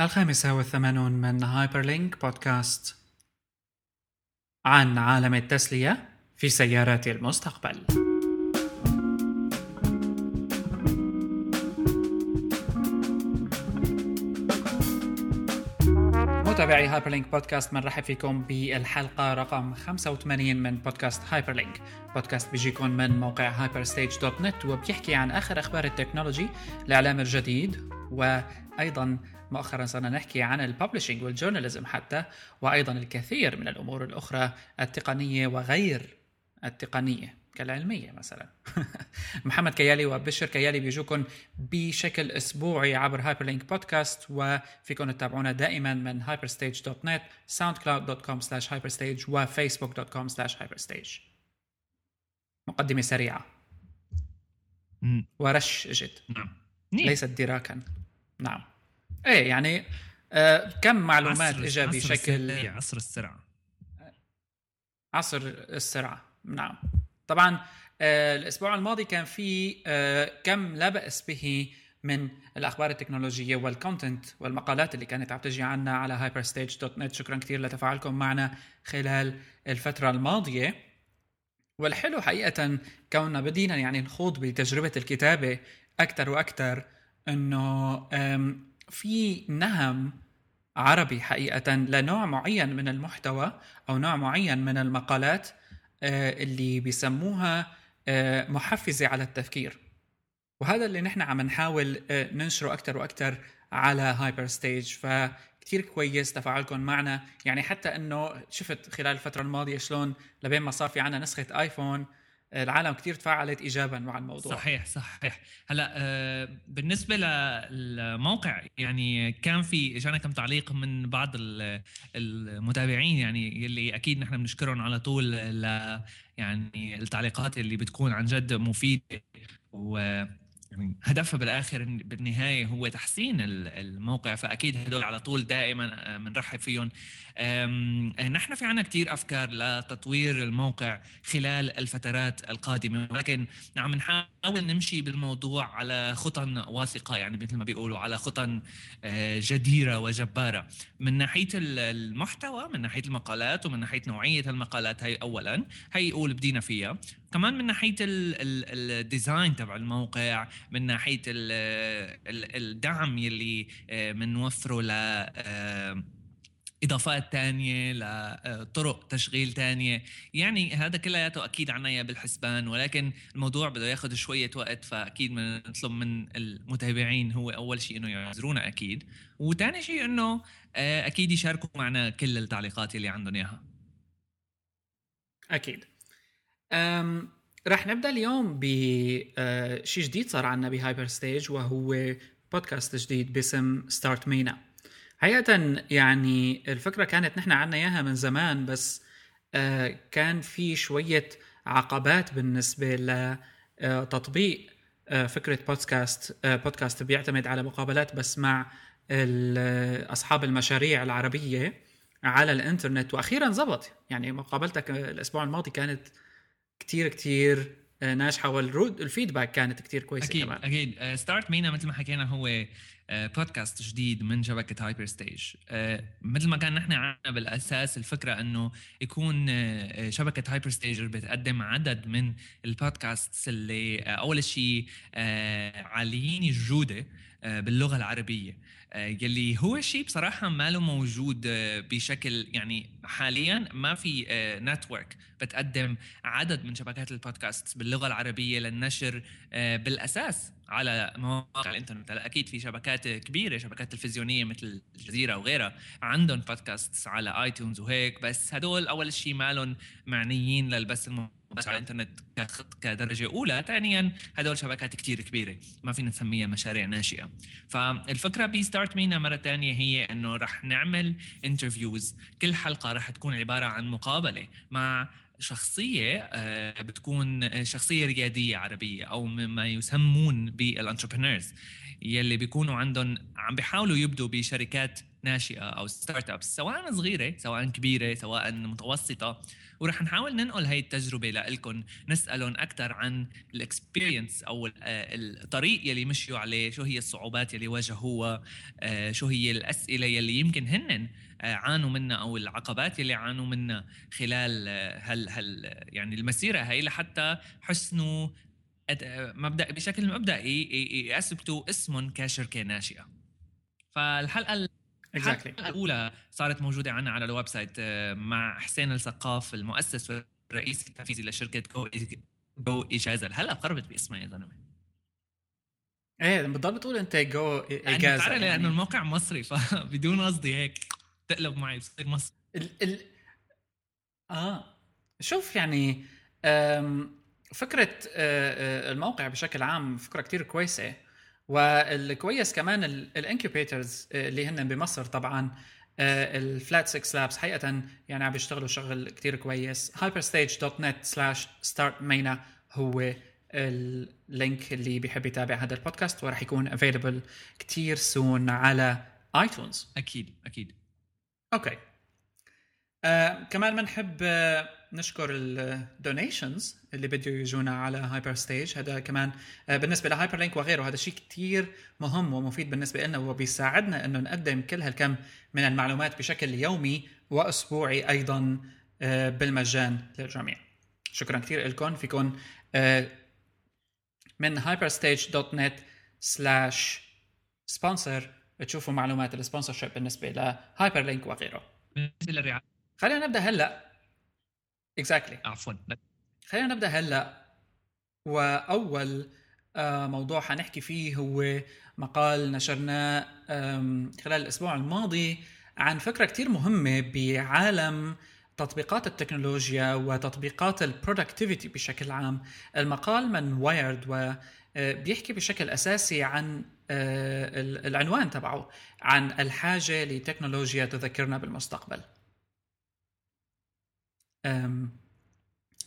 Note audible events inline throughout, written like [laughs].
الخامسة والثمانون من Hyperlink بودكاست عن عالم التسلية في سيارات المستقبل. متابعي Hyperlink بودكاست بنرحب فيكم بالحلقة رقم 85 من بودكاست Hyperlink بودكاست بيجيكم من موقع Hyperstage dot net وبيحكي عن آخر أخبار ال technology الإعلام الجديد وأيضا مؤخرا صرنا نحكي عن ال publishing وال journalism حتى وأيضا الكثير من الأمور الأخرى التقنية وغير التقنية كالعلمية مثلا. [laughs] محمد كيالي وبشر كيالي بيجوكم بشكل أسبوعي عبر Hyperlink بودكاست وفيكم تتابعونا دائما من hyperstage.net soundcloud.com slash hyperstage و facebook.com slash hyperstage. مقدمة سريعة. ورش إجت. نعم. ليست دراكا. نعم. إيه يعني آه كم معلومات اجى بشكل عصر السرعة. عصر السرعة نعم. طبعا آه الأسبوع الماضي كان في آه كم لا باس به من الأخبار التكنولوجية وال content والمقالات اللي كانت عم تجي عنا على نت شكرا كثير لتفاعلكم معنا خلال الفترة الماضية. والحلو حقيقه كوننا بدينا يعني نخوض بتجربة الكتابة أكثر وأكثر إنه في نهم عربي حقيقة لنوع معين من المحتوى أو نوع معين من المقالات آه، اللي بيسموها آه، محفزة على التفكير. وهذا اللي نحن عم نحاول آه، ننشره أكثر وأكثر على Hyperstage فكتير كويس تفاعلكم معنا. يعني حتى إنه شفت خلال الفترة الماضية شلون لبين ما صار في عنا نسخة ايفون العالم كثير تفاعلت ايجابا مع الموضوع. صحيح صحيح. هلأ آه، بالنسبة للموقع يعني كان في إجانا كم تعليق من بعض المتابعين يعني يلي أكيد نحن بنشكرهم على طول ل يعني التعليقات اللي بتكون عن جد مفيدة. و يعني هدفها بالآخر بالنهاية هو تحسين الموقع فأكيد هدول على طول دائما بنرحب فيهم. نحن في عنا كثير أفكار لتطوير الموقع خلال الفترات القادمة ولكن عم نحاول نمشي بالموضوع على خطى واثقة يعني مثل ما بيقولوا على خطى آه، جديرة وجبارة. من ناحية المحتوى من ناحية المقالات ومن ناحية نوعية المقالات هي اولا هي قول بدينا فيها. كمان من ناحية الديزاين تبع الموقع من ناحية الدعم يلي بنوفره آه، ل إضافات تانية لطرق تشغيل تانية. يعني هذا كلياته أكيد عنا بالحسبان ولكن الموضوع بده ياخذ شوية وقت فأكيد بنطلب من المتابعين هو أول شيء إنه يعذرونا أكيد. وثاني شيء إنه آه، أكيد يشاركوا معنا كل التعليقات اللي عندهم إياها. أكيد. أم رح نبدأ اليوم بشيء آه، جديد صار عنا ب Hyperstage وهو بودكاست جديد باسم ستارت مينا حقيقة يعني الفكرة كانت نحن عنا إياها من زمان بس آه، كان في شوية عقبات بالنسبة لتطبيق آه، فكرة بودكاست بودكاست بيعتمد على مقابلات بس مع أصحاب المشاريع العربية على الإنترنت وأخيرا زبط. يعني مقابلتك الأسبوع الماضي كانت كتير كتير آه، ناجحة والردود ال feedback كانت كتير كويسة أكيد كمان. أكيد. Start MENA مثل ما حكينا هو بودكاست آه، جديد من شبكة Hyperstage آه، مثل ما كان نحن عنا بالأساس الفكرة إنه يكون شبكة Hyperstage بتقدم عدد من البودكاست اللي أول شيء عاليين الجودة باللغة العربية. يلي هو شيء بصراحة ما له موجود بشكل يعني حاليا ما في network بتقدم عدد من شبكات البودكاست باللغة العربية للنشر بالأساس. على مواقع الإنترنت. هلا أكيد في شبكات كبيرة شبكات تلفزيونية مثل الجزيرة وغيرها عندهم بودكاست على iTunes وهيك بس هدول أول شيء مالهم معنيين للبث بس على الإنترنت كدرجة أولى. ثانيا هدول شبكات كتير كبيرة ما فينا نسميها مشاريع ناشئة. فالفكرة ب Start MENA مرة ثانية هي إنه رح نعمل interviews كل حلقة رح تكون عبارة عن مقابلة مع شخصية آه، بتكون شخصية ريادية عربية أو مما يسمون بال entrepreneurs يلي بيكونوا عندهم عم بيحاولوا يبدوا بشركات ناشئة أو startups سواء صغيرة سواء كبيرة سواء متوسطة. ورح نحاول ننقل هاي التجربة لكم نسالهم أكثر عن ال experience أو الطريق يلي مشيوا عليه شو هي الصعوبات يلي واجهوها آه، شو هي الأسئلة يلي يمكن هن آه، عانوا منها أو العقبات يلي عانوا منها خلال آه، هال هال يعني المسيرة هي لحتى حسنوا مبدا بشكل مبدئي يثبتوا اسمهم كشركة ناشئة. فالحلقة الحلقة الأولى صارت موجودة عنا على ال website آه، مع حسين السقاف المؤسس والرئيس التنفيذي لشركة جو جو اجازه هلا قربت باسمها يا زلمة. إيه بتضل بتقول أنت جو اجازه يعني لأنه الموقع مصري فبدون [laughs] قصدي هيك تقلب معي بصير مصري. ال ال آه. شوف يعني فكرة آه، آه، الموقع بشكل عام فكرة كتير كويسة. والكويس كمان ال incubators آه، اللي هن بمصر طبعا ال Flat6Labs حقيقه يعني عم بيشتغلوا شغل كتير كويس. hyperstage.net slash Start MENA هو ال link اللي بيحب يتابع هذا البودكاست وراح يكون available كتير soon على iTunes أكيد أكيد. Okay. آه كمان بنحب آه نشكر ال donations اللي بده يجونا على Hyperstage هذا كمان آه بالنسبة ل Hyperlink وغيره هذا شيء كثير مهم ومفيد بالنسبة لنا وبيساعدنا إنه نقدم كل هالكم من المعلومات بشكل يومي وأسبوعي أيضا آه بالمجان للجميع. شكرا كثير لكم فيكم آه من hyperstage.net slash sponsor تشوفوا معلومات ال sponsor بالنسبة ل Hyperlink وغيره. بالنسبة للرعاية. خلينا نبدأ هلأ. exactly exactly. عفوا. خلينا نبدأ هلأ. وأول آه، موضوع حنحكي فيه هو مقال نشرناه خلال الأسبوع الماضي عن فكرة كتير مهمة بعالم تطبيقات التكنولوجيا وتطبيقات ال productivity بشكل عام. المقال من Wired وبيحكي آه، بشكل أساسي عن آه، العنوان تبعه عن الحاجة لتكنولوجيا تذكرنا بالمستقبل.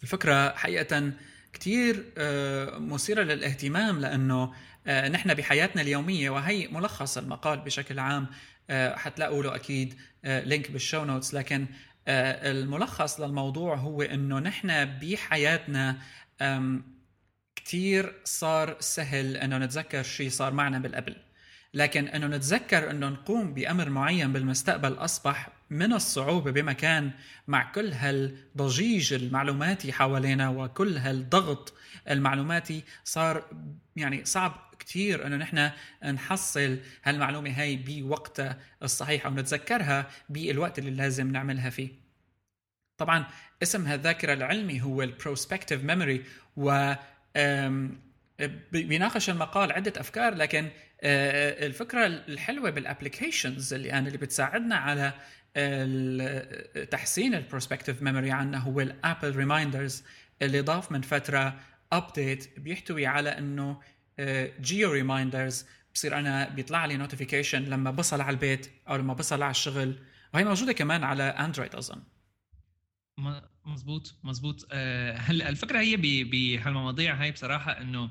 الفكرة حقيقة كتير آه، مثيرة للاهتمام لأنه آه، نحن بحياتنا اليومية وهي ملخص المقال بشكل عام آه، حتلاقوا له أكيد link بال show notes لكن الملخص للموضوع هو أنه نحن بحياتنا كتير صار سهل أنه نتذكر شيء صار معنا بالقبل. لكن أنه نتذكر أنه نقوم بأمر معين بالمستقبل أصبح من الصعوبة بمكان مع كل هالضجيج المعلوماتي حوالينا وكل هالضغط المعلوماتي صار يعني صعب كثير إنه نحن نحصل هالمعلومة هاي بوقتها الصحيح أو نتذكرها بالوقت اللي لازم نعملها فيه. طبعا اسم هالذاكرة العلمي هو ال prospective memory و بيناقش المقال عدة أفكار لكن الفكرة الحلوة بال applications اللي يعني اللي بتساعدنا على تحسين ال prospective memory عنا هو ال Apple reminders اللي ضاف من فترة update بيحتوي على إنه geo reminders بصير أنا بيطلع لي notification لما بصل على البيت أو لما بصل على الشغل. وهي موجودة كمان على Android أظن. مزبوط مزبوط آه، هلا الفكرة هي بهالمواضيع هاي بصراحة إنه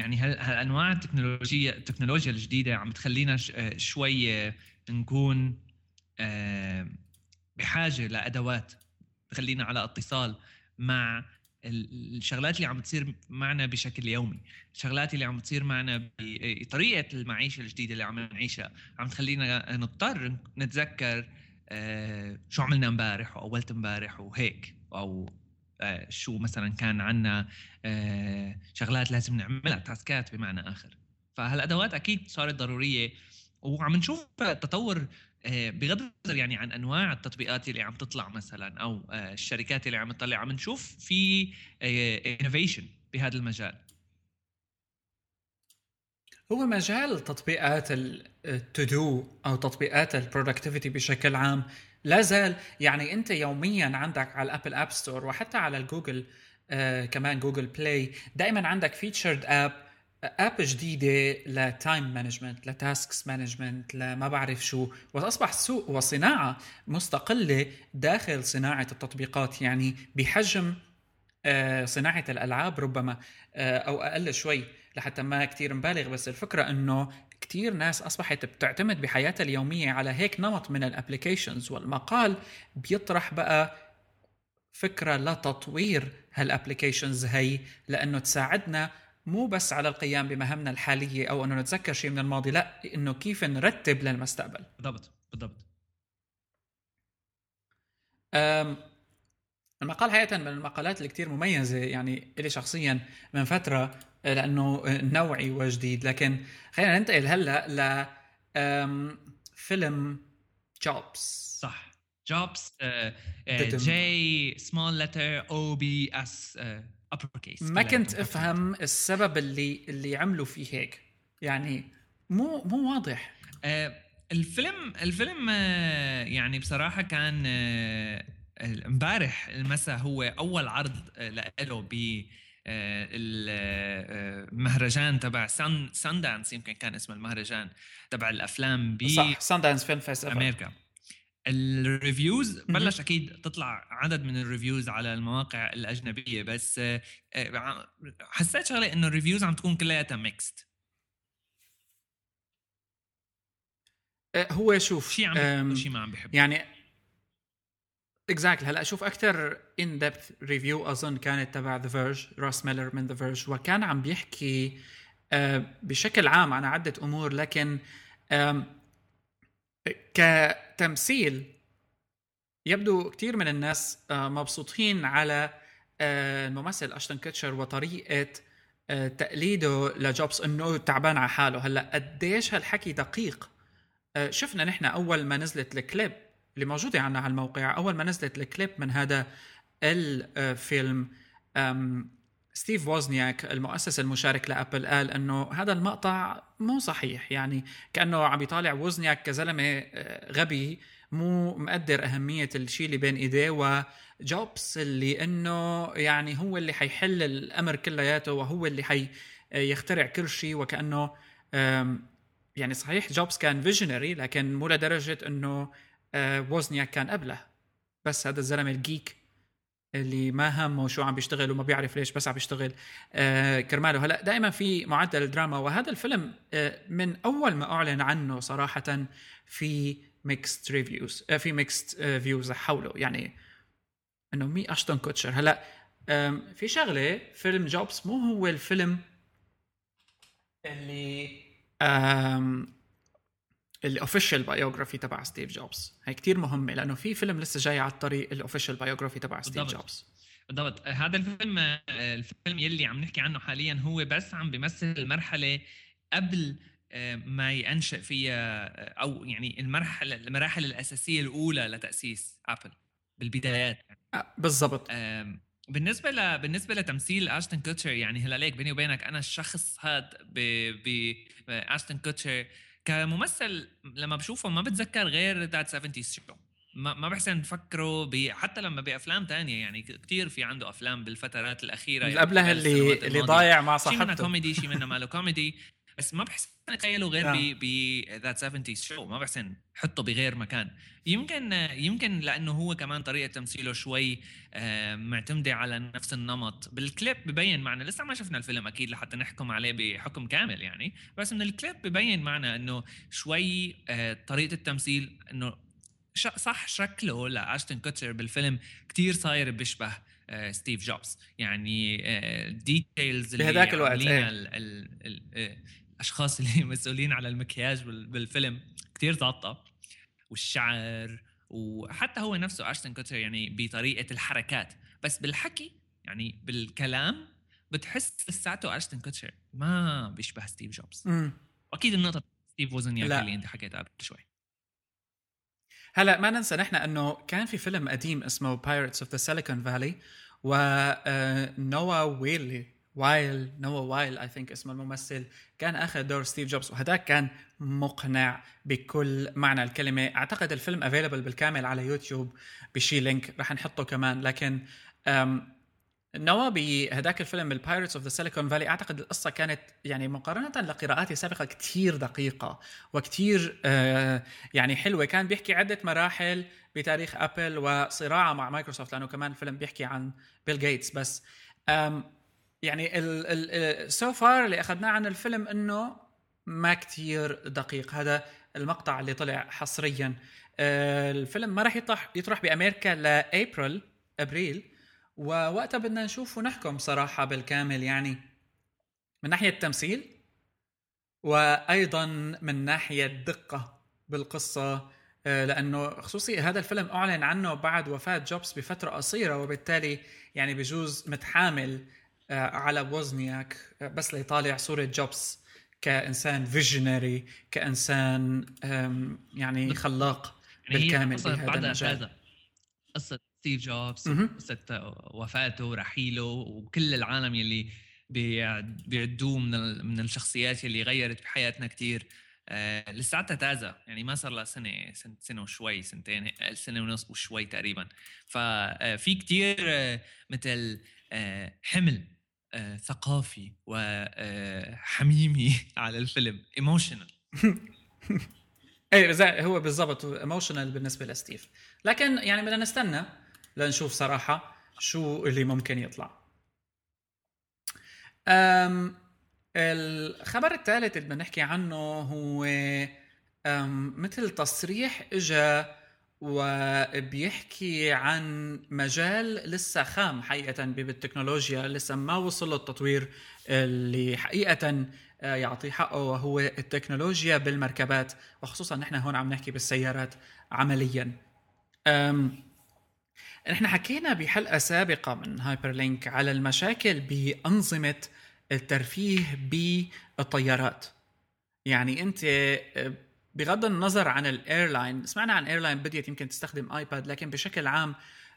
يعني هالانواع التكنولوجيا التكنولوجيا الجديدة عم تخلينا آه، شوي نكون آه، بحاجة لأدوات تخلينا على اتصال مع الشغلات اللي عم تصير معنا بشكل يومي الشغلات اللي عم تصير معنا بطريقه المعيشة الجديدة اللي عم نعيشها عم تخلينا نضطر نتذكر آه، شو عملنا امبارح واولت امبارح وهيك أو آه، شو مثلا كان عندنا شغلات لازم نعملها تاسكات بمعنى آخر. فهالادوات أكيد صارت ضرورية وعم نشوف تطور آه، بغض النظر يعني عن أنواع التطبيقات اللي عم تطلع مثلا أو آه، الشركات اللي عم تطلع عم نشوف في innovation آه، بهذا المجال. هو مجال تطبيقات ال to-do أو تطبيقات ال productivity بشكل عام لا زال. يعني انت يوميا عندك على ال Apple App Store وحتى على الجوجل آه كمان Google Play دائما عندك featured app app جديدة ل time management ل tasks management لما بعرف شو. وأصبح سوق وصناعة مستقلة داخل صناعة التطبيقات. يعني بحجم آه، صناعة الألعاب ربما آه، أو أقل شوي لحتى ما كتير مبالغ. بس الفكرة إنه كثير ناس أصبحت بتعتمد بحياتها اليومية على هيك نمط من ال applications والمقال بيطرح بقى فكرة لتطوير هالابلكيشنز هي لأنه تساعدنا مو بس على القيام بمهامنا الحالية أو إنه نتذكر شيء من الماضي لأ إنه كيف نرتب للمستقبل. بالضبط بالضبط. المقال حقيقة من المقالات اللي كتير مميزة يعني إلي شخصيا من فترة لأنه نوعي وجديد لكن خلينا ننتقل هلأ ل فيلم جوبز صح. جوبز جي سمول لتر أو بي اس ابر كيس ما كنت أفهم السبب اللي اللي عملوا فيه هيك. يعني مو مو واضح. uh, الفيلم الفيلم يعني بصراحة كان امبارح المساء هو أول عرض له ب المهرجان تبع سان سان دانس يمكن كان اسم المهرجان تبع الأفلام ب صح Sundance Film Festival أمريكا ال reviews بلش أكيد تطلع عدد من ال reviews على المواقع الأجنبية بس آه، آه، حسيت شغلة إنه ال reviews عم تكون كلياتها mixed آه، هو شوف شيء عم شيء ما عم بحب يعني exactly هلا أشوف أكثر in depth review أظن كانت تبع The Verge روس ميلر من The Verge وكان عم بيحكي بشكل عام عن عدة أمور لكن كتمثيل يبدو كثير من الناس آه، مبسوطين على آه، الممثل اشتن كوتشر وطريقة آه، تقليده لجوبز إنه تعبان على حاله. هلا قديش هالحكي دقيق؟ شفنا نحن أول ما نزلت الكليب. اللي موجوده عندنا على الموقع أول ما نزلت الكليب من هذا الفيلم ستيف ووزنياك المؤسس المشارك لأبل قال إنه هذا المقطع مو صحيح. يعني كأنه عم يطالع ووزنياك كزلمة آه، غبي مو مقدر أهمية الشيء اللي بين إيديه وجوبس اللي إنه يعني هو اللي حيحل الأمر كلياته وهو اللي حي يخترع كل شيء وكأنه يعني صحيح جوبس كان visionary لكن مو لدرجة إنه ووزنياك كان قبله بس هذا الزلمة ال geek اللي ما همه شو عم بيشتغل وما بيعرف ليش بس عم بيشتغل آه كرماله. هلا دائما في معدل الدراما وهذا الفيلم آه من أول ما أعلن عنه صراحة في mixed reviews آه في mixed آه views حوله. يعني إنه مي أشتون كوتشر. هلا في شغلة فيلم جوبز مو هو الفيلم اللي ال official biography تبع ستيف جوبز. هي كتير مهمة لأنه في فيلم لسه جاي على الطريق ال official biography تبع ستيف جوبز. بالضبط. هذا الفيلم الفيلم يلي عم نحكي عنه حاليا هو بس عم بيمثل المرحلة قبل آه، ما ينشئ فيها آه، أو يعني المرحلة المراحل الأساسية الأولى لتأسيس ابل بالبدايات. آه، بالضبط. بالنسبة ل... بالنسبة لتمثيل اشتن كوتشر يعني هلأ ليك بيني وبينك أنا الشخص هذا ب... ب... اشتن كوتشر كممثل لما بشوفه ما بتذكر غير That 70 Show ما ما بحسن فكره. حتى لما بأفلام تانية يعني كثير في عنده أفلام بالفترات الأخيرة اللي يعني قبلها اللي اللي ضايع مع صاحبته شيء منها كوميدي شيء منها ماله كوميدي بس ما بحسن اتخيله غير ب ب That 70 Show ما بحسن حطه بغير مكان. يمكن يمكن لأنه هو كمان طريقة تمثيله شوي آه، معتمدة على نفس النمط. بالكليب ببين معنا لسه ما شفنا الفيلم أكيد لحتى نحكم عليه بحكم كامل يعني بس من الكليب ببين معنا إنه شوي آه، طريقة التمثيل إنه صح شكله لاشتن كوتشر بالفيلم كتير صاير بيشبه آه، ستيف جوبز يعني details اللي بهذاك الوقت إيه. الأشخاص اللي [laughs] مسؤولين على المكياج بالفيلم كتير ظابطه والشعر وحتى هو نفسه اشتن كوتشر يعني بطريقة الحركات. بس بالحكي يعني بالكلام بتحس لساته اشتن كوتشر ما بيشبه ستيف جوبز. م. واكيد النقطة ستيف وزنياك اللي أنت حكيتها قبل شوي. هلا ما ننسى نحن إنه كان في فيلم قديم اسمه Pirates of the Silicon Valley ونوا ويلي وايل نوا وايل I think اسمه الممثل كان اخذ دور ستيف جوبز وهذاك كان مقنع بكل معنى الكلمة. أعتقد الفيلم available بالكامل على يوتيوب بشي link رح نحطه كمان. لكن نوا بهداك الفيلم ال Pirates of the Silicon Valley أعتقد القصة كانت يعني مقارنة لقراءاتي السابقة كثير دقيقة وكثير آه يعني حلوة. كان بيحكي عدة مراحل بتاريخ ابل وصراعه مع مايكروسوفت لأنه كمان الفيلم بيحكي عن بيل جيتس بس يعني so far اللي أخذناه عن الفيلم إنه ما كتير دقيق. هذا المقطع اللي طلع حصريا. آه، الفيلم ما راح يطرح يطرح بأمريكا لأبريل أبريل. ووقتها بدنا نشوف ونحكم صراحة بالكامل. يعني من ناحية التمثيل وأيضا من ناحية دقة بالقصة. آه، لأنه خصوصي هذا الفيلم أعلن عنه بعد وفاة جوبز بفترة قصيرة وبالتالي يعني بجوز متحامل على وزنياك بس ليطالع صورة جوبز كإنسان visionary كإنسان يعني خلاق يعني بالكامل بهذا المجال. قصه ستيف جوبز قصة وفاته رحيله وكل العالم يلي بيعدوه من من الشخصيات اللي غيرت بحياتنا كثير آه لساتها طازة يعني ما صار لها سنة سنة وشوي سنتين سنة ونص وشوي تقريبا. ففي كثير آه مثل آه حمل آه ثقافي وحميمي آه، [laughs] على الفيلم. emotional [laughs] أي هو بالضبط emotional بالنسبة لستيف لكن يعني بدنا نستنى لنشوف صراحة شو اللي ممكن يطلع. أم الخبر الثالث اللي بدنا نحكي عنه هو مثل تصريح اجى وبيحكي عن مجال لسه خام حقيقة بالتكنولوجيا لسه ما وصل التطوير اللي حقيقة آه، يعطيه حقه وهو التكنولوجيا بالمركبات. وخصوصا نحن هون عم نحكي بالسيارات عمليا. نحن حكينا بحلقة سابقة من Hyperlink على المشاكل بأنظمة الترفيه بالطيارات. يعني أنت آه، بغض النظر عن ال airline سمعنا عن airline بديت يمكن تستخدم iPad لكن بشكل عام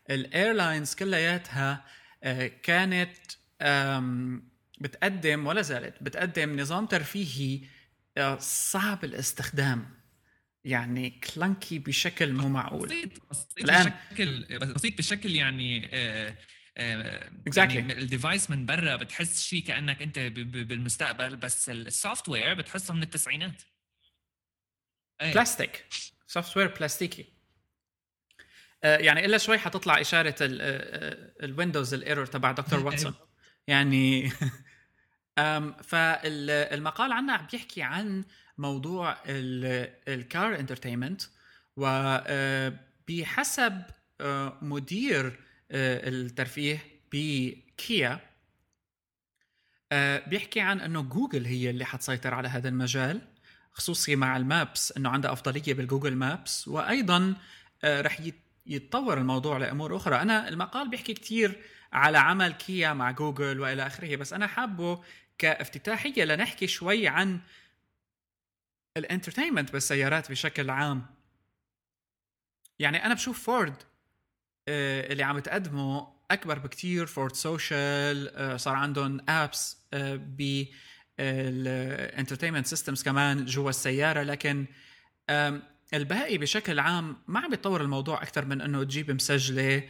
ال airlines كلياتها آه، كانت بتقدم ولا زالت بتقدم نظام ترفيهي آه، صعب الاستخدام. يعني clunky بشكل مو معقول. بسيط بسيط الآن بشكل بسيط بشكل يعني آه exactly exactly. يعني ال device من برا بتحس شيء كأنك أنت بالمستقبل بس ال software بتحسه من التسعينات. بلاستيك. software بلاستيكي آه يعني إلا شوي حتطلع إشارة ال Windows ال error تبع دكتور واتسون يعني [laughs] فالمقال عنا عم بيحكي عن موضوع ال car entertainment وبحسب آه، مدير آه، الترفيه بكيا آه، بيحكي عن إنه جوجل هي اللي حتسيطر على هذا المجال. خصوصي مع ال maps إنه عندها أفضلية بال Google Maps وأيضا رح يتطور الموضوع لأمور أخرى. أنا المقال بيحكي كثير على عمل كيا مع جوجل وإلى آخره بس أنا حابه كافتتاحية لنحكي شوي عن ال entertainment بالسيارات بشكل عام. يعني أنا بشوف فورد آه، اللي عم تقدمه أكبر بكتير Ford social آه، صار عندهم apps آه، ب ال entertainment systems كمان جوا السيارة لكن الباقي بشكل عام ما عم يتطور الموضوع أكثر من إنه تجيب مسجلة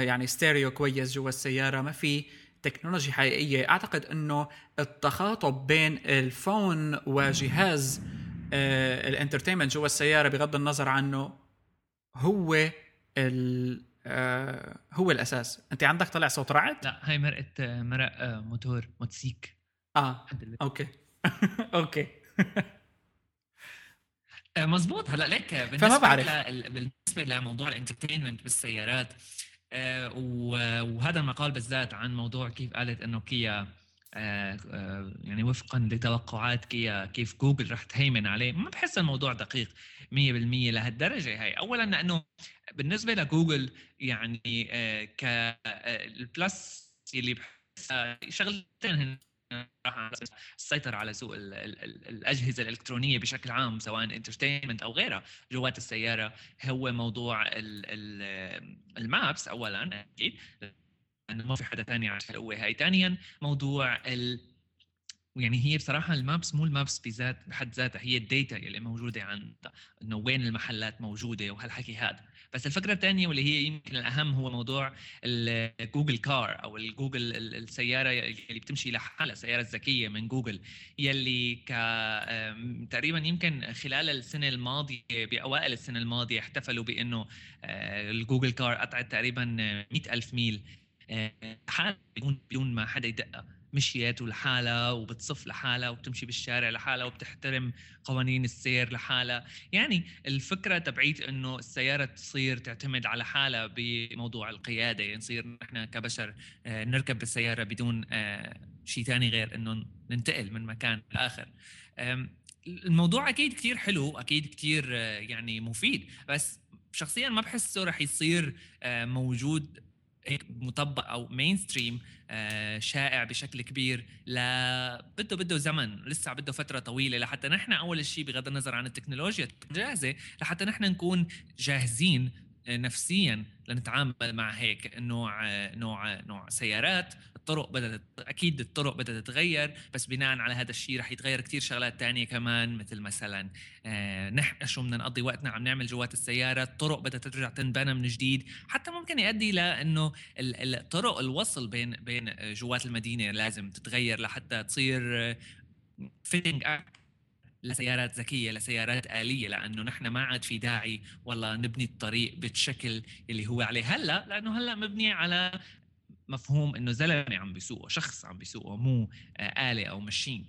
يعني ستيريو كويس جوا السيارة ما في تكنولوجيا حقيقية. أعتقد إنه التخاطب بين ال phone وجهاز آه ال entertainment جوا السيارة بغض النظر عنه هو آه هو الأساس. أنت عندك طلع صوت رعد؟ لا هاي مرقة مرق آه، موتور موتسيك آه. Okay. [laughs] Okay. آه، مزبوط هلا ليك بالنسبة فما بعرف. بالنسبة لموضوع ال entertainment بالسيارات آه، وهذا المقال بالذات عن موضوع كيف قالت إنه كيا آه، آه، يعني وفقا لتوقعات كيا كيف جوجل رح تهيمن عليه. ما بحس الموضوع دقيق 100% لهالدرجة هي اولا لأنه بالنسبة لجوجل يعني كا plus اللي بحسها شغلتين راح تسيطر على سوق ال ال ال الأجهزة الإلكترونية بشكل عام سواء entertainment أو غيرها. جوات السيارة هو موضوع ال maps اولا أكيد. لأنه ما في حدا ثاني عارف القوه هاي ثانيا موضوع ال يعني هي بصراحة ال maps مو ال maps بذات بحد ذاتها هي ال data اللي موجودة عندها إنه وين المحلات موجودة وهالحكي هذا. بس الفكرة الثانية واللي هي يمكن الأهم هو موضوع ال Google car أو الجوجل السيارة اللي بتمشي لحالها السيارة الذكية من جوجل يلي تقريبا يمكن خلال السنة الماضية بأوائل السنة الماضية احتفلوا بإنه آه، ال Google car قطعت تقريبا 100000 ميل. آه، حال بدون ما حدا يدقها مشيت لحالها وبتصف لحالها وبتمشي بالشارع لحالها وبتحترم قوانين السير لحالها. يعني الفكرة تبعيت إنه السيارة تصير تعتمد على حالها بموضوع القيادة. يعني نحن كبشر آه، نركب بالسياره بدون آه، شيء ثاني غير إنه ننتقل من مكان لآخر. الموضوع أكيد كثير حلو أكيد كثير آه، يعني مفيد. بس شخصيا ما بحسه رح يصير موجود مطبق أو مين ستريم آه، شائع بشكل كبير لا بده بده زمن لسه بده فترة طويلة لحتى نحن أول شيء بغض النظر عن التكنولوجيا جاهزه لحتى نحن نكون جاهزين نفسيا لنتعامل مع هيك نوع نوع نوع سيارات. الطرق بدات أكيد الطرق بدات تتغير بس بناء على هذا الشيء رح يتغير كثير شغلات تانية كمان مثل مثلا آه نحن شو بدنا نقضي وقتنا عم نعمل جوات السيارة الطرق بدات ترجع تنبنى من جديد. حتى ممكن يؤدي لأنه الطرق الوصل بين بين جوات المدينة لازم تتغير لحتى تصير فيتنج لسيارات ذكية لسيارات آلية لأنه نحن ما عاد في داعي والله نبني الطريق بالشكل اللي هو عليه. هلأ لأنه هلأ مبني على مفهوم إنه زلمة عم بيسوقه شخص عم بيسوقه مو آه، آلة أو machine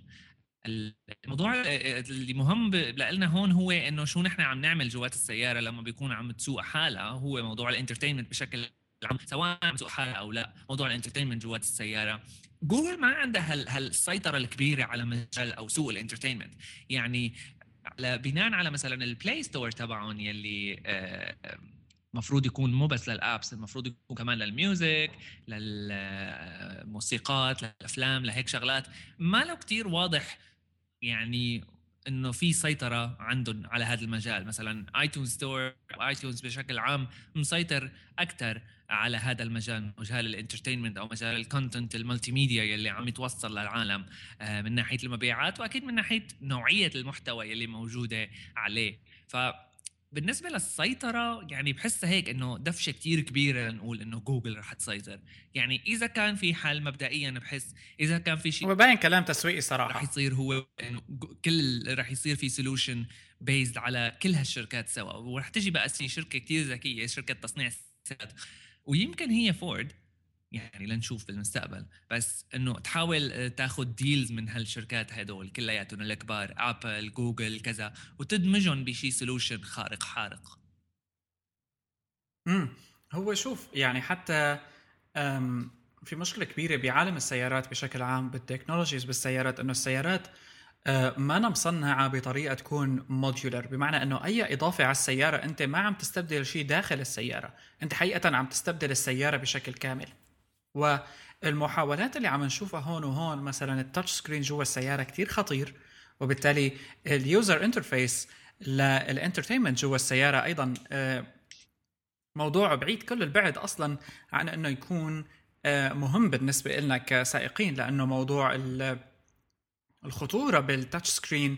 الموضوع آه، آه، اللي مهم لنا هون هو إنه شو نحن عم نعمل جوات السيارة لما بيكون عم تسوق حالها هو موضوع ال entertainment بشكل عام سواء عم تسوق حالها أو لا موضوع ال entertainment جوات السيارة. جوجل ما عندها هال هالسيطرة الكبيرة على مجال أو سوق ال entertainment. يعني على بناء على مثلا ال Play Store تبعهم يلي المفروض يكون مو بس لل apps المفروض يكون كمان لل music للموسيقات للأفلام لهيك شغلات. ما له كتير واضح يعني إنه في سيطرة عندهم على هذا المجال. مثلا iTunes Store iTunes بشكل عام مسيطر أكثر على هذا المجال مجال ال entertainment أو مجال ال content ال multimedia يلي عم يتوصل للعالم آه، من ناحية المبيعات وأكيد من ناحية نوعية المحتوى يلي موجودة عليه. ف بالنسبة للسيطرة يعني بحسها هيك إنه دفشة كتير كبيرة لنقول إنه جوجل رح تسيطر، يعني إذا كان في حل مبدئيا بحس إذا كان في شيء وباين كلام تسويقي صراحة. رح يصير هو إنه كل رح يصير في solution based على كل هالشركات سوا، ورح تجي بقى شركة كتير ذكية شركة تصنيع سيارات ويمكن هي فورد يعني لنشوف بالمستقبل. بس إنه تحاول آه، تاخذ deals من هالشركات هدول كلياتهم الكبار Apple Google كذا وتدمجهم بشيء solution خارق حارق. امم هو شوف يعني حتى في مشكلة كبيرة بعالم السيارات بشكل عام بال technologies بالسيارات إنه السيارات آه، ما أنا مصنعة بطريقة تكون modular بمعنى أنه أي إضافة على السيارة أنت ما عم تستبدل شيء داخل السيارة. أنت حقيقة عم تستبدل السيارة بشكل كامل. والمحاولات اللي عم نشوفها هون وهون مثلا ال touch screen جوا السيارة كتير خطير وبالتالي ال user interface لل entertainment جوا السيارة أيضا آه، موضوع بعيد كل البعد أصلا عن أنه يكون آه، مهم بالنسبة لنا كسائقين لأنه موضوع الخطورة بال touch screen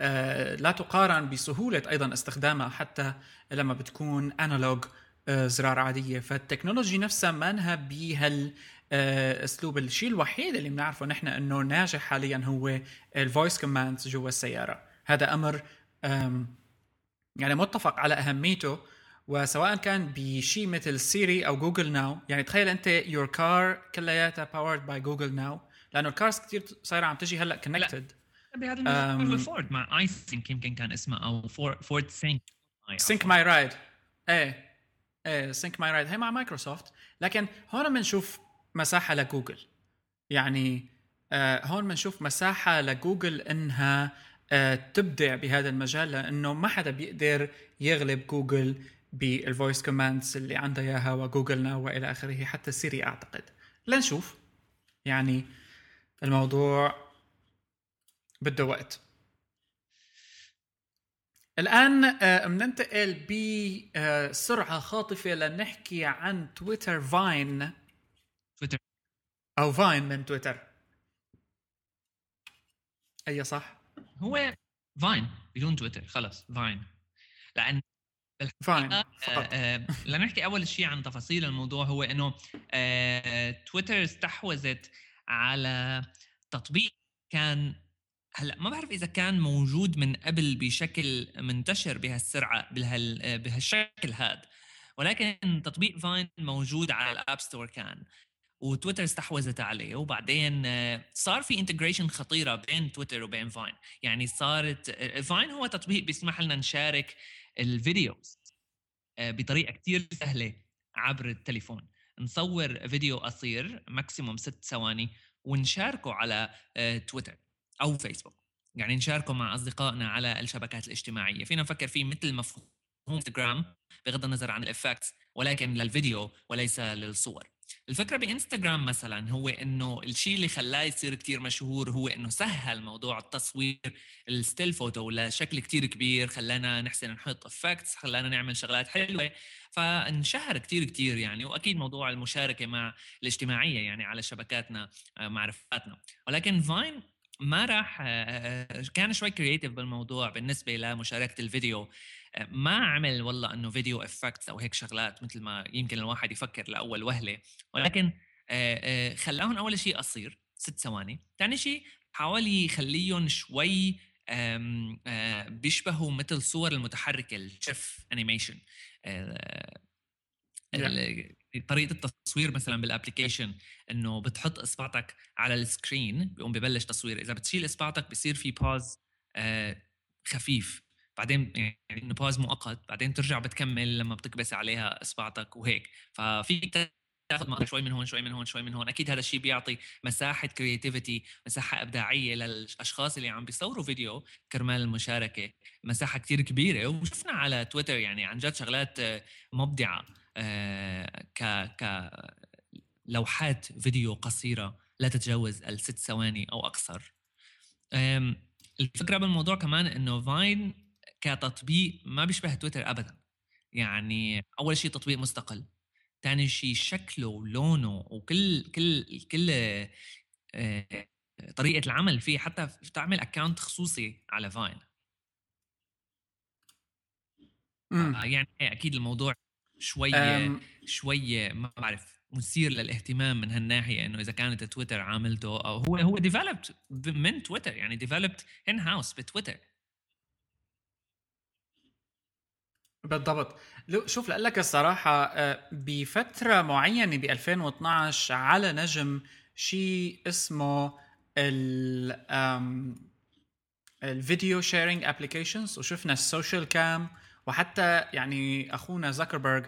آه، لا تقارن بسهولة أيضا استخدامها حتى لما بتكون analog زرار عادية. فال technology نفسها ما انها بهال آه، أسلوب. الشيء الوحيد اللي بنعرفه نحن إنه ناجح حاليا هو ال voice commands جوا السيارة. هذا أمر يعني متفق على أهميته. وسواء كان بشيء مثل Siri أو Google Now يعني تخيل أنت your car كلياتها powered by Google Now. لأنه ال cars كثير صايرة عم تجي هلأ connected بهذا فورد مع I think يمكن كان اسمه أو Ford Sync Sync My Ride إيه. Sync My Ride هي مع مايكروسوفت. لكن هون بنشوف مساحة لجوجل. يعني آه هون بنشوف مساحة لجوجل إنها آه تبدع بهذا المجال لأنه ما حدا بيقدر يغلب Google بال voice commands اللي عندها إياها و Google Now وإلى آخره حتى Siri أعتقد. لنشوف. يعني الموضوع بده وقت. الآن بننتقل آه، بسرعة خاطفة لنحكي عن Twitter Vine. Twitter. أو Vine من تويتر. أي صح؟ هو Vine بدون تويتر خلص Vine. لأن Vine آه آه لنحكي أول شيء عن تفاصيل الموضوع هو إنه آه تويتر استحوذت على تطبيق كان هلأ ما بعرف إذا كان موجود من قبل بشكل منتشر بهالسرعة بهال بهالشكل هذا ولكن تطبيق Vine موجود على ال App Store كان وتويتر استحوذت عليه. وبعدين آه، صار في integration خطيرة بين تويتر وبين Vine. يعني صارت Vine هو تطبيق بيسمح لنا نشارك ال videos بطريقة كثير سهلة عبر التليفون. نصور فيديو قصير maximum ست ثواني ونشاركه على تويتر. أو فيسبوك يعني نشاركه مع أصدقائنا على الشبكات الاجتماعية. فينا نفكر فيه مثل مفهوم انستغرام بغض النظر عن ال effects ولكن للفيديو وليس للصور. الفكرة بإنستغرام مثلا هو إنه الشيء اللي خلاه يصير كتير مشهور هو إنه سهل موضوع التصوير ال still photo بشكل كتير كبير خلانا نحسن نحط effects خلانا نعمل شغلات حلوة. فانشهر كتير كتير يعني وأكيد موضوع المشاركة مع الاجتماعية يعني على شبكاتنا آه، مع رفقاتنا ولكن Vine ما راح آه، كان شوي creative بالموضوع بالنسبة لمشاركة الفيديو. آه، ما عمل والله إنه video effects أو هيك شغلات مثل ما يمكن الواحد يفكر لأول وهلة. ولكن خلاهم أول شيء قصير ست ثواني. ثاني شيء حاول يخليهم شوي بيشبهوا مثل صور المتحركه ال GIF animation طريقة التصوير مثلا بال application إنه بتحط إصبعتك على ال screen بيقوم ببلش تصوير. إذا بتشيل إصبعتك بصير في pause آه، خفيف. بعدين يعني إنه pause مؤقت بعدين ترجع بتكمل لما بتكبس عليها إصبعتك وهيك. ففي تاخذ شوي من هون شوي من هون شوي من هون. أكيد هذا الشيء بيعطي مساحة creativity مساحة إبداعية للأشخاص اللي عم بيصوروا فيديو كرمال المشاركة. مساحة كتير كبيرة. وشفنا على تويتر يعني عن جد شغلات مبدعة آه، ك ك لوحات فيديو قصيرة لا تتجاوز الست ثواني أو أكثر الفكرة بالموضوع كمان إنه Vine كتطبيق ما بيشبه تويتر ابدا. يعني أول شيء تطبيق مستقل. ثاني شيء شكله ولونه وكل كل كل آه، طريقة العمل فيه حتى تعمل account خصوصي على Vine يعني أكيد الموضوع شوي شوي ما بعرف مثير للاهتمام من هالناحية إنه إذا كانت تويتر عاملته أو هو هو developed من تويتر يعني developed in house ب Twitter. بالضبط. شوف لك الصراحة آه، بفترة معينة ب 2012 علا نجم شيء اسمه ال ال video sharing applications وشفنا ال Socialcam وحتى يعني أخونا زكربرج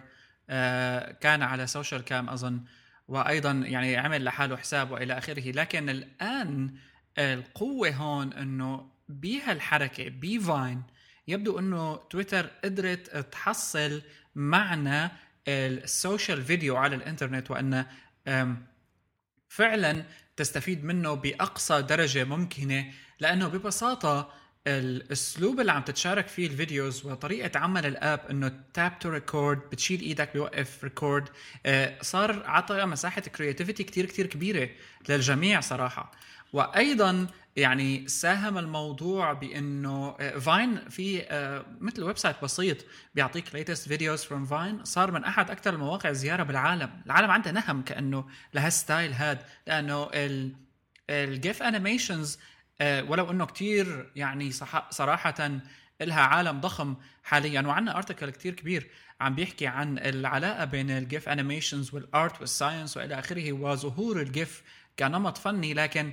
آه، كان على Socialcam أظن وأيضا يعني عمل لحاله حساب وإلى آخره. لكن الآن القوة هون إنه بهالحركة ب Vine يبدو إنه تويتر قدرت تحصل معنى ال social video على الإنترنت وإن فعلا تستفيد منه بأقصى درجة ممكنة لأنه ببساطة الأسلوب اللي عم تتشارك فيه ال videos وطريقة عمل ال app إنه tap to record بتشيل إيدك بيوقف record آه، صار عطى مساحة creativity كتير كتير كبيرة للجميع صراحة. وأيضا يعني ساهم الموضوع بإنه Vine آه، في آه، مثل website بسيط بيعطيك latest videos from Vine صار من أحد أكثر المواقع زيارة بالعالم. العالم عندها نهم كأنه لهال style هاد لأنه ال GIF animations آه، ولو إنه كتير يعني صراحة لها عالم ضخم حاليا. وعندنا article كتير كبير عم بيحكي عن العلاقة بين ال GIF animations وال art وال science وإلى آخره وظهور ال GIF كنمط فني. لكن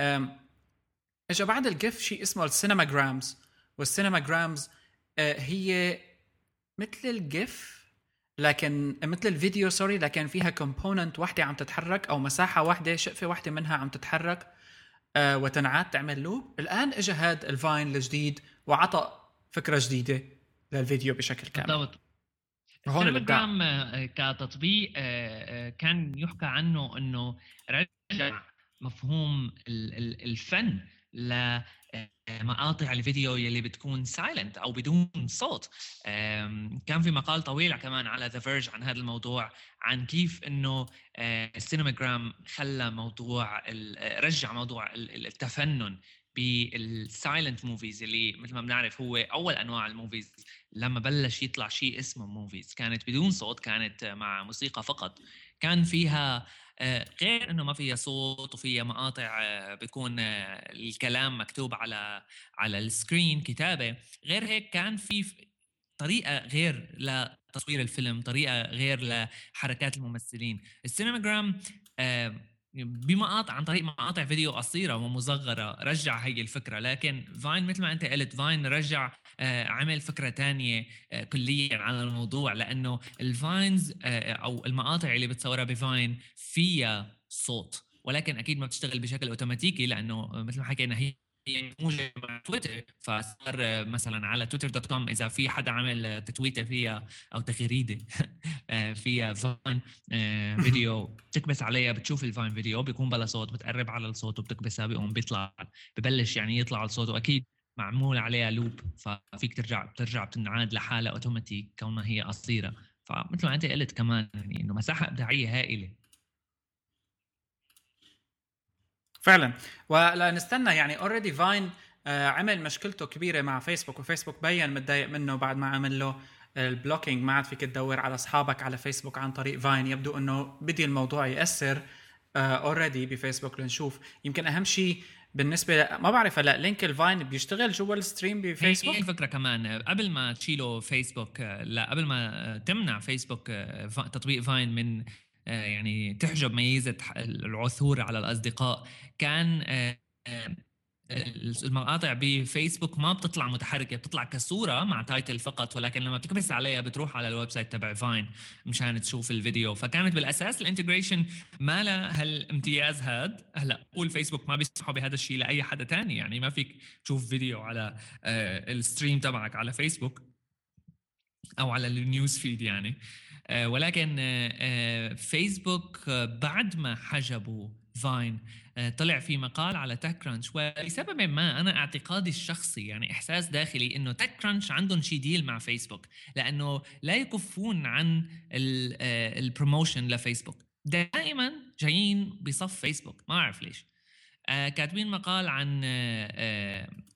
اجى بعد ال GIF شيء اسمه ال cinemagrams وال cinemagrams هي مثل ال GIF لكن مثل الفيديو sorry لكن فيها component واحدة عم تتحرك أو مساحة واحدة شقفة واحدة منها عم تتحرك آه وتنعاد تعمل loop الآن اجى هاد ال Vine الجديد وعطى فكرة جديدة للفيديو بشكل كامل. بالضبط. هون الابداع آه، كتطبيق آه، آه، كان يحكى عنه إنه رجع مفهوم الفن لمقاطع الفيديو يلي بتكون silent أو بدون صوت. كان في مقال طويل كمان على The Verge عن هذا الموضوع عن كيف إنه ال Cinemagram خلى موضوع رجع موضوع التفنن بال silent movies اللي مثل ما بنعرف هو أول أنواع ال movies. لما بلش يطلع شيء اسمه movies كانت بدون صوت كانت مع موسيقى فقط. كان فيها آه، غير إنه ما فيها صوت وفيها مقاطع آه، بيكون آه، الكلام مكتوب على على ال screen كتابة. غير هيك كان في طريقة غير تصوير الفيلم طريقة غير لحركات الممثلين. ال Cinemagram آه بمقاطع عن طريق مقاطع فيديو قصيرة ومصغرة رجع هي الفكرة. لكن Vine مثل ما أنت قلت Vine رجع آه عمل فكرة تانية آه كليا على الموضوع لأنه ال Vines آه أو المقاطع اللي بتصورها ب Vine فيها صوت ولكن أكيد ما بتشتغل بشكل أوتوماتيكي لأنه مثل ما حكينا هي موجه مع تويتر فصار مثلا على Twitter dot com إذا في حدا عمل تتويتة فيها أو تغريدة [laughs] فيها Vine فيديو بتكبس عليها بتشوف ال Vine فيديو بيكون بلا صوت بتقرب على الصوت وبتكبسها بيقوم بيطلع ببلش يعني يطلع الصوت وأكيد معمول عليها loop ففيك ترجع بترجع بتنعاد لحالها اوتوماتيك كونها هي قصيرة. فمثل ما أنت قلت كمان يعني إنه مساحة إبداعية هائلة. فعلا. ولا نستنى يعني already Vine آه، عمل مشكلته كبيرة مع فيسبوك وفيسبوك مبين متضايق منه بعد ما عمل له ال blocking ما عاد فيك تدور على أصحابك على فيسبوك عن طريق Vine يبدو إنه بده الموضوع يأثر already uh, بفيسبوك لنشوف. يمكن أهم شيء بالنسبة ما بعرف هلا link ال Vine بيشتغل جوا ال stream بفيسبوك؟ هي الفكرة كمان. قبل ما تشيلوا فيسبوك لا قبل ما تمنع فيسبوك تطبيق Vine من يعني تحجب ميزة العثور على الأصدقاء كان المقاطع بفيسبوك ما بتطلع متحركة بتطلع كصورة مع title فقط ولكن لما بتكبس عليها بتروح على ال website تبع Vine مشان تشوف الفيديو. فكانت بالأساس ال integration ما لها هالامتياز هاد. هلا قول فيسبوك ما بيسمحوا بهذا الشيء لأي حدا تاني يعني ما فيك تشوف فيديو على ال stream تبعك على فيسبوك أو على ال news feed يعني. ولكن فيسبوك بعد ما حجبوا Vine آه، طلع في مقال على TechCrunch ولسبب ما أنا اعتقادي الشخصي يعني إحساس داخلي إنه TechCrunch عندهم شي deal مع فيسبوك لأنه لا يكفون عن ال promotion آه، لفيسبوك. دائما جايين بصف فيسبوك ما أعرف ليش. آه كاتبين مقال عن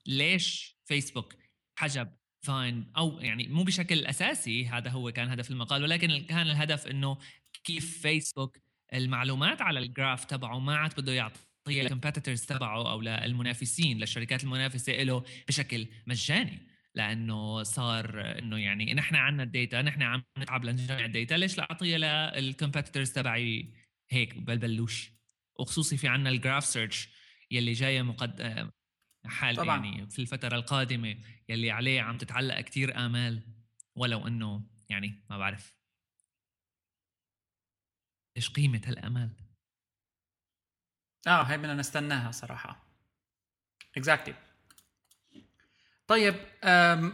ليش فيسبوك حجب Vine أو يعني مو بشكل أساسي هذا هو كان هدف المقال ولكن كان الهدف إنه كيف فيسبوك المعلومات على ال graph تبعه ما عاد بده يعطيها لل competitors تبعه أو للمنافسين للشركات المنافسة له بشكل مجاني. لأنه صار إنه يعني نحن عندنا ال data نحن عم نتعب لنجمع ال data ليش لا أعطيها لل competitors تبعي هيك ببلاش وخصوصي في عندنا ال graph search يلي جاية مقد حال طبعا. يعني في الفترة القادمة يلي عليه عم تتعلق كتير آمال ولو إنه يعني ما بعرف. إيش قيمة هالأمال؟ آه هي بدنا نستناها صراحة. exactly طيب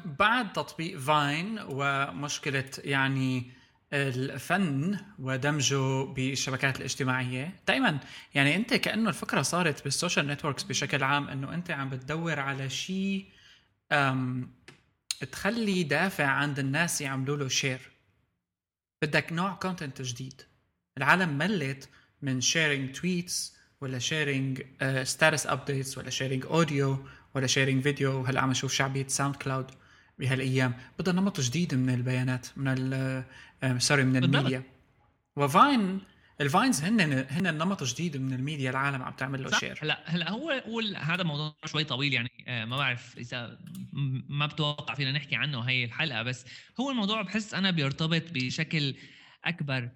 بعد تطبيق Vine ومشكلة يعني الفن ودمجه بالشبكات الاجتماعية دائما يعني أنت كأنه الفكرة صارت بال social networks بشكل عام إنه أنت عم بتدور على شيء تخلي دافع عند الناس يعملوا له share بدك نوع content جديد. العالم ملت من sharing tweets ولا sharing status updates ولا sharing audio ولا sharing video هلا عم نشوف شعبية SoundCloud بهالأيام؟ بدها نمط جديد من البيانات من sorry uh, من ال media. و Vine ال Vines هن هن النمط جديد من الميديا العالم عم تعمل له share هلا هلا هو هو هذا موضوع شوي طويل يعني آه، ما بعرف إذا ما بتوقع فينا نحكي عنه هي الحلقة بس هو الموضوع بحس أنا بيرتبط بشكل أكبر.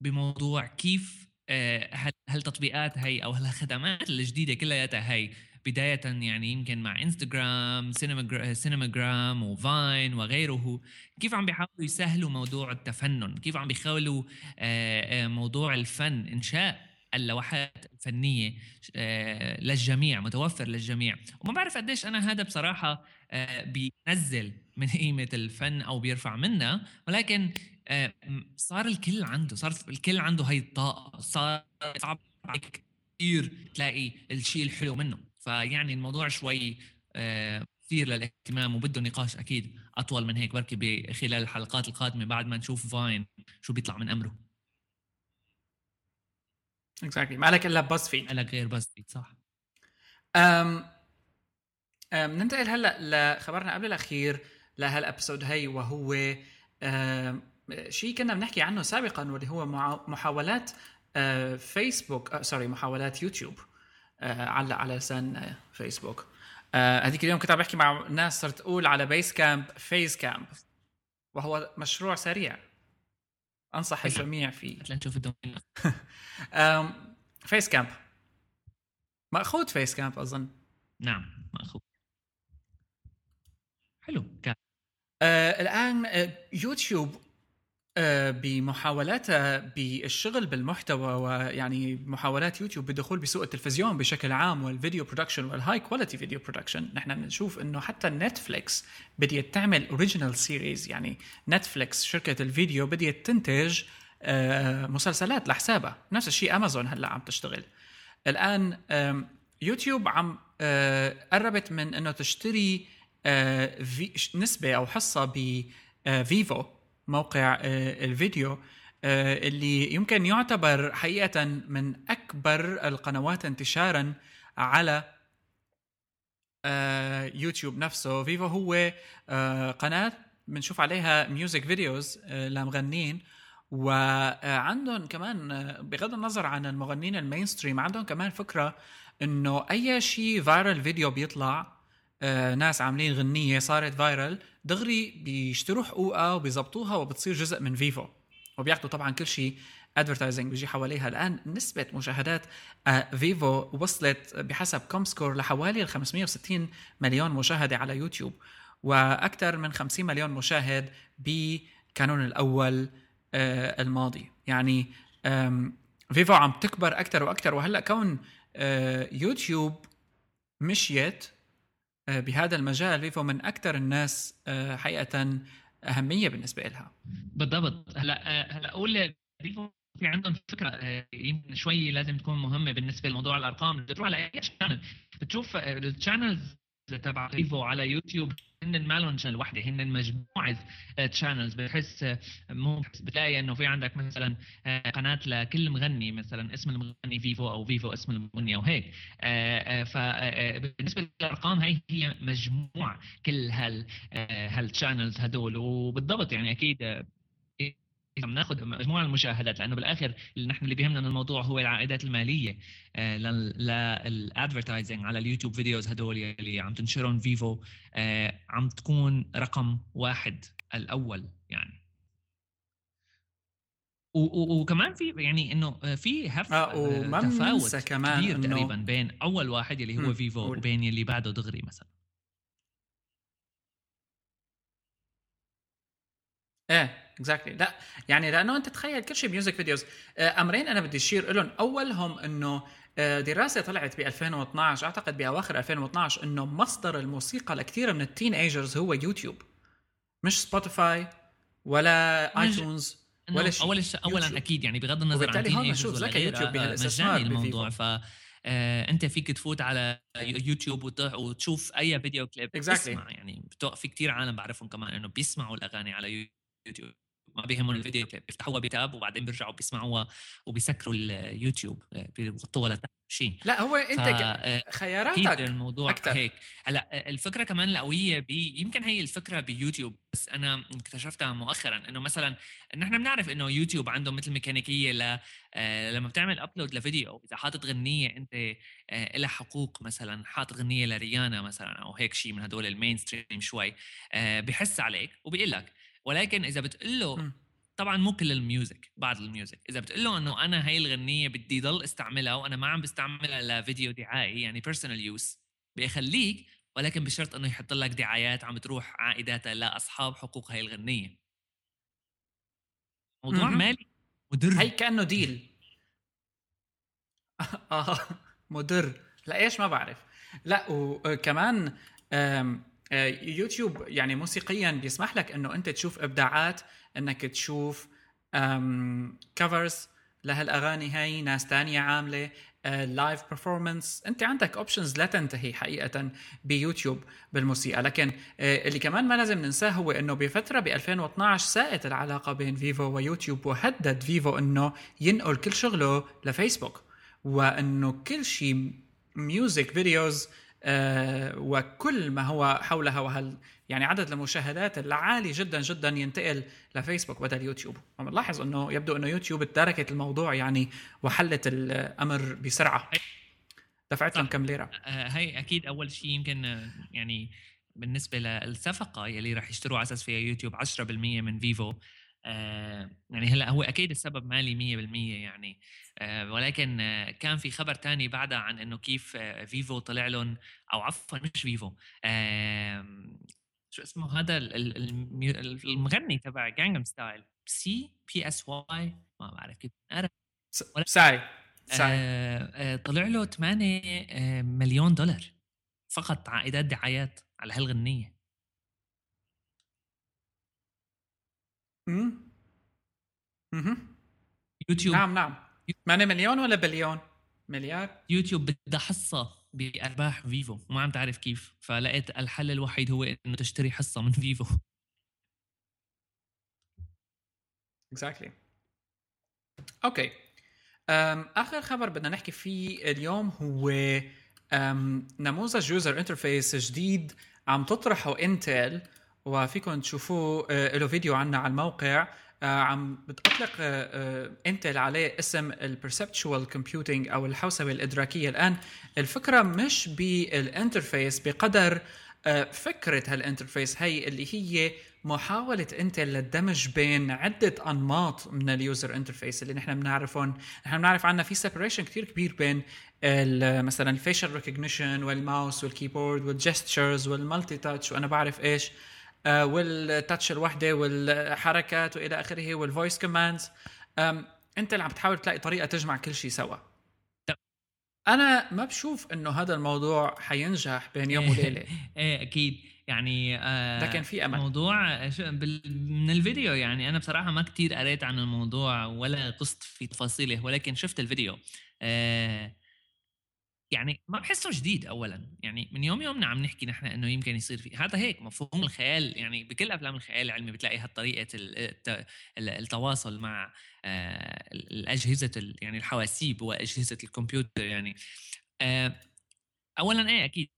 بموضوع كيف آه، هالتطبيقات هي أو هالخدمات الجديدة كلياتها هي بداية يعني يمكن مع انستغرام سينماجرام وفاين وغيره كيف عم بيحاولوا يسهلوا موضوع التفنن؟ كيف عم بيحاولوا آه، آه، موضوع الفن إنشاء؟ اللوحات الفنية للجميع متوفر للجميع. وما بعرف قديش أنا هذا بصراحة بينزل من قيمة الفن أو بيرفع منها ولكن آه، صار الكل عنده صار الكل عنده هاي الطاقة صار صعب كثير تلاقي الشيء الحلو منه. فيعني الموضوع شوي آه، كثير للاهتمام وبده نقاش أكيد أطول من هيك بركي خلال الحلقات القادمة بعد ما نشوف Vine شو بيطلع من أمره. exactly ما لك إلا BuzzFeed لك غير BuzzFeed صح. أم أم ننتقل هلأ لخبرنا قبل الأخير لهال episode هي وهو شيء كنا بنحكي عنه سابقا واللي هو محاولات فيسبوك sorry محاولات يوتيوب علق على لسان فيسبوك هذيك اليوم كنت عم بحكي مع ناس صرت أقول على Basecamp Facecamp وهو مشروع سريع. أنصح الجميع فيه لنشوف ال [laughs] domain. Facecamp. مأخوذ Facecamp أظن. نعم مأخوذ. حلو كان آه الآن آه يوتيوب بمحاولاتها بالشغل بالمحتوى ويعني محاولات يوتيوب بالدخول بسوق التلفزيون بشكل عام وال video production وال high quality video production نحن بنشوف إنه حتى نتفليكس بديت تعمل original series يعني نتفليكس شركة الفيديو بديت تنتج آه مسلسلات لحسابها. نفس الشيء امازون هلأ عم تشتغل. الآن يوتيوب عم آه قربت من إنه تشتري آه نسبة أو حصة ب Vevo موقع آه الفيديو آه اللي يمكن يعتبر حقيقة من أكبر القنوات انتشارا على آه يوتيوب نفسه. Vevo هو قناة بنشوف عليها music videos لمغنين وعندهم كمان بغض النظر عن المغنيين ال mainstream عندهم كمان فكرة إنه أي شيء viral video بيطلع آه ناس عاملين غنية صارت viral دغري بيشتروا حقوقها وبيظبطوها وبتصير جزء من Vevo وبياخذوا طبعا كل شيء advertising بيجي حواليها. الآن نسبة مشاهدات آه Vevo وصلت بحسب comScore لحوالي 560 مليون مشاهدة على يوتيوب. وأكثر من 50 مليون مشاهد بكانون الأول آه الماضي. يعني Vevo عم تكبر أكثر وأكثر. وهلأ كون آه يوتيوب مشيت آه بهذا المجال Vevo من أكثر الناس آه حقيقة أهمية بالنسبة لها بالضبط. هلا هلا أقول Vevo في عندهم فكرة يمكن شوي لازم تكون مهمة بالنسبة لموضوع الأرقام. بتروح على أي channel بتشوف ال channels تبع Vevo على يوتيوب. هن ما لهم وحده هن مجموعه channels بحس مو بتلاقي إنه في عندك مثلا قناة لكل مغني مثلا اسم المغني Vevo أو Vevo اسم المغني أو هيك. فبالنسبه للأرقام هي هي مجموع كل هال هال channels هدول. وبالضبط يعني أكيد عم ناخذ مجموعة المشاهدات لأنه بالآخر اللي نحن اللي بيهمنا من الموضوع هو العائدات المالية. لل advertising على ال YouTube videos هدول اللي عم تنشرهم Vevo عم تكون رقم واحد الأول يعني. وكمان في يعني إنه في هف آه وما تفاوت كمان كبير تقريبا بين أول واحد اللي هو Vevo وبين اللي بعده دغري مثلا. إيه. exactly. لا يعني لأنه أنت تخيل كل شيء music videos. أمرين أنا بدي أشير لهم أولهم إنه دراسة طلعت ب 2012 أعتقد بأواخر 2012 إنه مصدر الموسيقى لكثير من ال teenagers هو يوتيوب. مش Spotify ولا iTunes ولا شيء. أول شيء اولا أكيد يعني بغض النظر عن teenagers ولا يوتيوب مجاني الموضوع. ف آه أنت فيك تفوت على يوتيوب وتشوف أي فيديو كليب. Exactly. تسمع يعني في كثير عالم بعرفهم كمان إنه بيسمعوا الأغاني على يوتيوب. ما بيهمهم الفيديو كليب بيفتحوها ب tab وبعدين بيرجعوا بيسمعوها وبيسكروا اليوتيوب بيغطوها لتحت شيء لا هو انت خياراتك الموضوع أكتر. هيك هلأ الفكرة كمان القويه بي يمكن هي الفكرة بيوتيوب بس أنا اكتشفتها مؤخرا إنه مثلا نحن بنعرف إنه يوتيوب عنده مثل ميكانيكية ل لما بتعمل upload لفيديو إذا حاطط غنية أنت لها حقوق مثلا حاطط غنية لريانا مثلا أو هيك شيء من هدول ال mainstream شوي بحس عليك وبيقول لك ولكن إذا بتقول له طبعا مو كل ال music بعض ال music. إذا بتقول له إنه أنا هاي الغنية بدي ضل أستعملها وأنا ما عم بستعملها لفيديو دعائي يعني personal use بيخليك ولكن بشرط إنه يحط لك دعايات عم تروح عائداتها لأصحاب حقوق هاي الغنية. موضوع مالي مدر. هي كأنه deal [laughs] آه مدر. لا إيش ما بعرف. لا وكمان يوتيوب يعني موسيقيا بيسمح لك إنه أنت تشوف إبداعات إنك تشوف covers لهالأغاني هاي ناس تانية عاملة live uh, performance أنت عندك options لا تنتهي حقيقة بيوتيوب بالموسيقى. لكن uh, اللي كمان ما لازم ننساه هو إنه بفترة ب 2012 ساءت العلاقة بين فيفو ويوتيوب وهدد فيفو إنه ينقل كل شغله لفيسبوك وإنه كل شيء music videos آه وكل ما هو حولها وهل يعني عدد المشاهدات العالي جدا جدا ينتقل لفيسبوك بدل يوتيوب. وبنلاحظ إنه يبدو إنه يوتيوب تركت الموضوع يعني وحلت الأمر بسرعة. دفعت لهم كم ليرة. آه هي أكيد أول شيء يمكن يعني بالنسبة للصفقة يلي راح يشتروا على أساس فيها يوتيوب 10% من فيفو. آه يعني هلأ هو أكيد السبب مالي 100% يعني. آه ولكن آه كان في خبر تاني بعدها عن إنه كيف آه فيفو طلع لهم أو عفوا مش فيفو آه شو اسمه هذا المغني تبع Gangnam Style سي P S Y ما بعرف كيف ساي ساي. آه آه طلع له 8 آه مليون دولار فقط عائدات دعايات على هالغنية. امم يوتيوب. نعم نعم. 8 مليون ولا بليون؟ مليار؟ يوتيوب بدها حصه بارباح فيفو. وما عم تعرف كيف. فلقيت الحل الوحيد هو إنه تشتري حصة من فيفو. exactly okay آخر خبر بدنا نحكي فيه اليوم هو نموذج user interface جديد عم تطرحه انتل وفيكم تشوفوه آه، له فيديو عنا على الموقع آه، عم بتطلق انتل آه، عليه اسم ال perceptual computing أو الحوسبة الإدراكية. الآن الفكرة مش بال interface بقدر فكرة هال interface هي اللي هي محاولة انتل للدمج بين عدة أنماط من ال user interface اللي نحن بنعرفهم، نحن بنعرف عنا في separation كثير كبير بين مثلا الفيشل ريكوجنيشن والماوس والكيبورد والجستشرز والمالتي تاتش وأنا بعرف إيش. وال touch الوحده والحركات وإلى آخره وال voice commands انتل اللي عم تحاول تلاقي طريقة تجمع كل شيء سوا. أنا ما بشوف إنه هذا الموضوع حينجح بين يوم وليلة. [laughs] إيه أكيد. يعني آه لكن في أمل. موضوع من الفيديو يعني أنا بصراحة ما كتير قريت عن الموضوع ولا غصت في تفاصيله ولكن شفت الفيديو. آه يعني ما بحسه جديد اولا. يعني من يوم يومنا عم نحكي نحن إنه يمكن يصير في هذا هيك مفهوم الخيال. يعني بكل أفلام الخيال العلمي بتلاقي هالطريقة التواصل مع آه، الأجهزة يعني الحواسيب وأجهزة الكمبيوتر يعني. آه، اولا إيه أكيد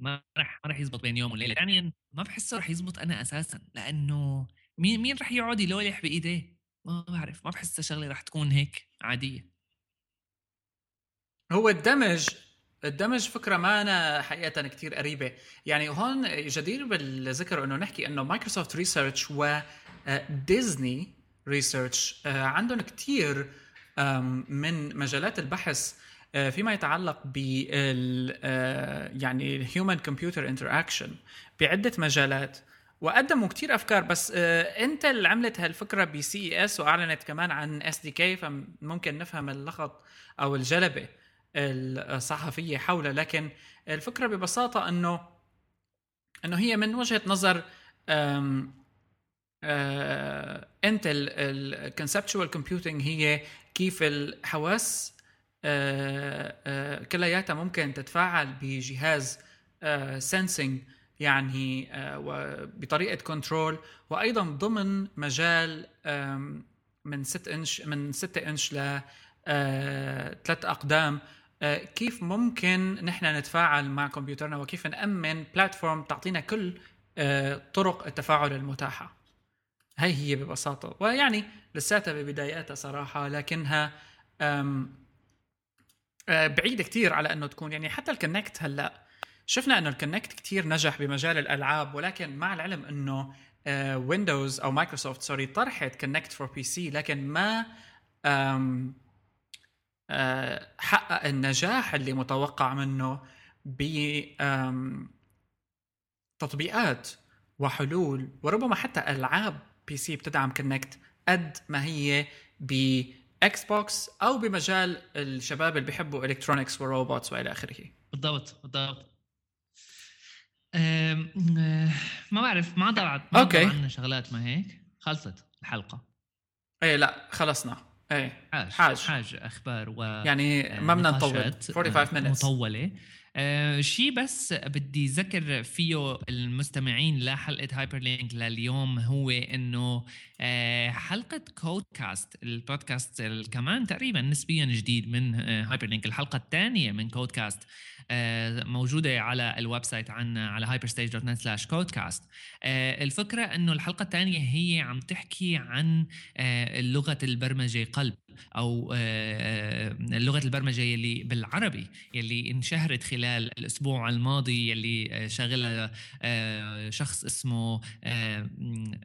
ما رح ما رح يزبط بين يوم وليلة. ثانيا ما بحسه رح يزبط أنا أساسا لأنه مين مين رح يقعد يلويح بإيديه؟ ما بعرف ما بحسها شغله رح تكون هيك عادية. هو الدمج الدمج فكرة ما أنا حقيقة كتير قريبة. يعني هون جدير بالذكر أنه نحكي أنه Microsoft Research و Disney Research عندهم كتير من مجالات البحث آه، فيما يتعلق بال آه، يعني ال human computer interaction بعدة مجالات. وقدموا كتير أفكار بس انتل آه، عملت هالفكرة ب CES وأعلنت كمان عن SDK فممكن نفهم اللغط أو الجلبة. الصحفية حولها لكن الفكرة ببساطة إنه إنه هي من وجهة نظر انتل ال perceptual computing هي كيف الحواس آه، آه، كلياتها ممكن تتفاعل بجهاز sensing آه، يعني بطريقة control وأيضا ضمن مجال من 6 إنش من 6 إنش ل ثلاث أقدام. كيف ممكن نحن نتفاعل مع كمبيوترنا وكيف نأمن platform تعطينا كل طرق التفاعل المتاحة؟ هي هي ببساطة. ويعني لساتها ببداياتها صراحة لكنها آه، بعيدة كتير على إنه تكون. يعني حتى ال Kinect هلأ شفنا إنه ال Kinect كتير نجح بمجال الألعاب ولكن مع العلم إنه ويندوز آه، أو مايكروسوفت sorry طرحت Kinect for PC لكن ما آه، حقق النجاح اللي متوقع منه ب تطبيقات وحلول وربما حتى ألعاب PC بتدعم Kinect قد ما هي ب Xbox أو بمجال الشباب اللي بيحبوا electronics و robots وإلى آخره. بالضبط بالضبط. ما بعرف ما ضرعت ما okay. عنا شغلات ما هيك؟ خلصت الحلقة. إيه لا خلصنا. إيه حاج حاج, حاج أخبار و يعني ما بدنا نطول 45 minutes. مطولة. آه شيء بس بدي ذكر فيه المستمعين لحلقة هايبر لينك لليوم هو إنه آه حلقة CodeCast البودكاست كمان تقريبا نسبيا جديد من هايبر لينك الحلقة الثانية من CodeCast آه موجودة على ال website عنا على hyperstage.net slash codecast آه الفكرة إنه الحلقة الثانية هي عم تحكي عن آه لغة البرمجة قلب أو لغة البرمجة يلي بالعربي يلي انشهرت خلال الأسبوع الماضي يلي شغلها شخص اسمه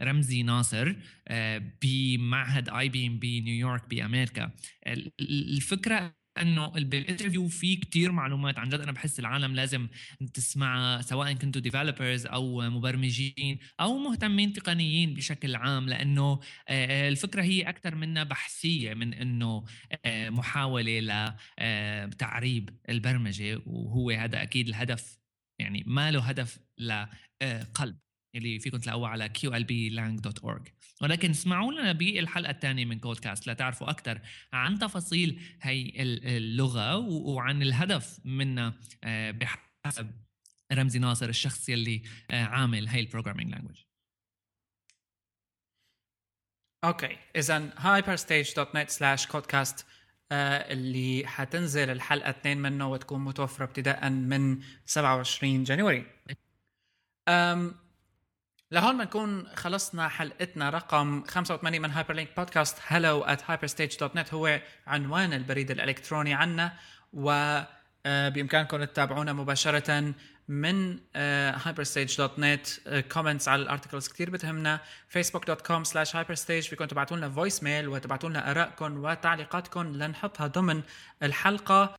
رمزي ناصر بمعهد اي بي ام بي نيويورك بأمريكا. الفكرة إنه بالانترفيو في كتير معلومات. عن جد أنا بحس العالم لازم تسمعها سواء كنتوا developers أو مبرمجين أو مهتمين تقنيين بشكل عام لأنه آه، الفكرة هي أكثر منها بحثية من إنه آه، محاولة لتعريب آه، البرمجة وهو هذا أكيد الهدف يعني ما له هدف لقلب اللي فيكم تلاقوه على qlblang.org ولكن اسمعوا لنا بالحلقة الثانية من كودكاست لتعرفوا أكثر عن تفاصيل هي اللغة وعن الهدف منها آه، بحسب رمزي ناصر الشخص يلي آه، عامل هاي ال programming language okay اذا hyperstage.net slash podcast اللي حتنزل الحلقة 2 منه وتكون متوفرة ابتداء من 27 January. لهون بنكون خلصنا حلقتنا رقم 85 من هايبرلينك podcast hello at hyperstage.net هو عنوان البريد الإلكتروني عنا و آه، بإمكانكم تتابعونا مباشرة من hyperstage.net comments على ال articles كثير بتهمنا. facebook.com slash hyperstage. فيكم تبعتوا لنا voice mail وتبعتوا لنا آرائكم وتعليقاتكم لنحطها ضمن الحلقة.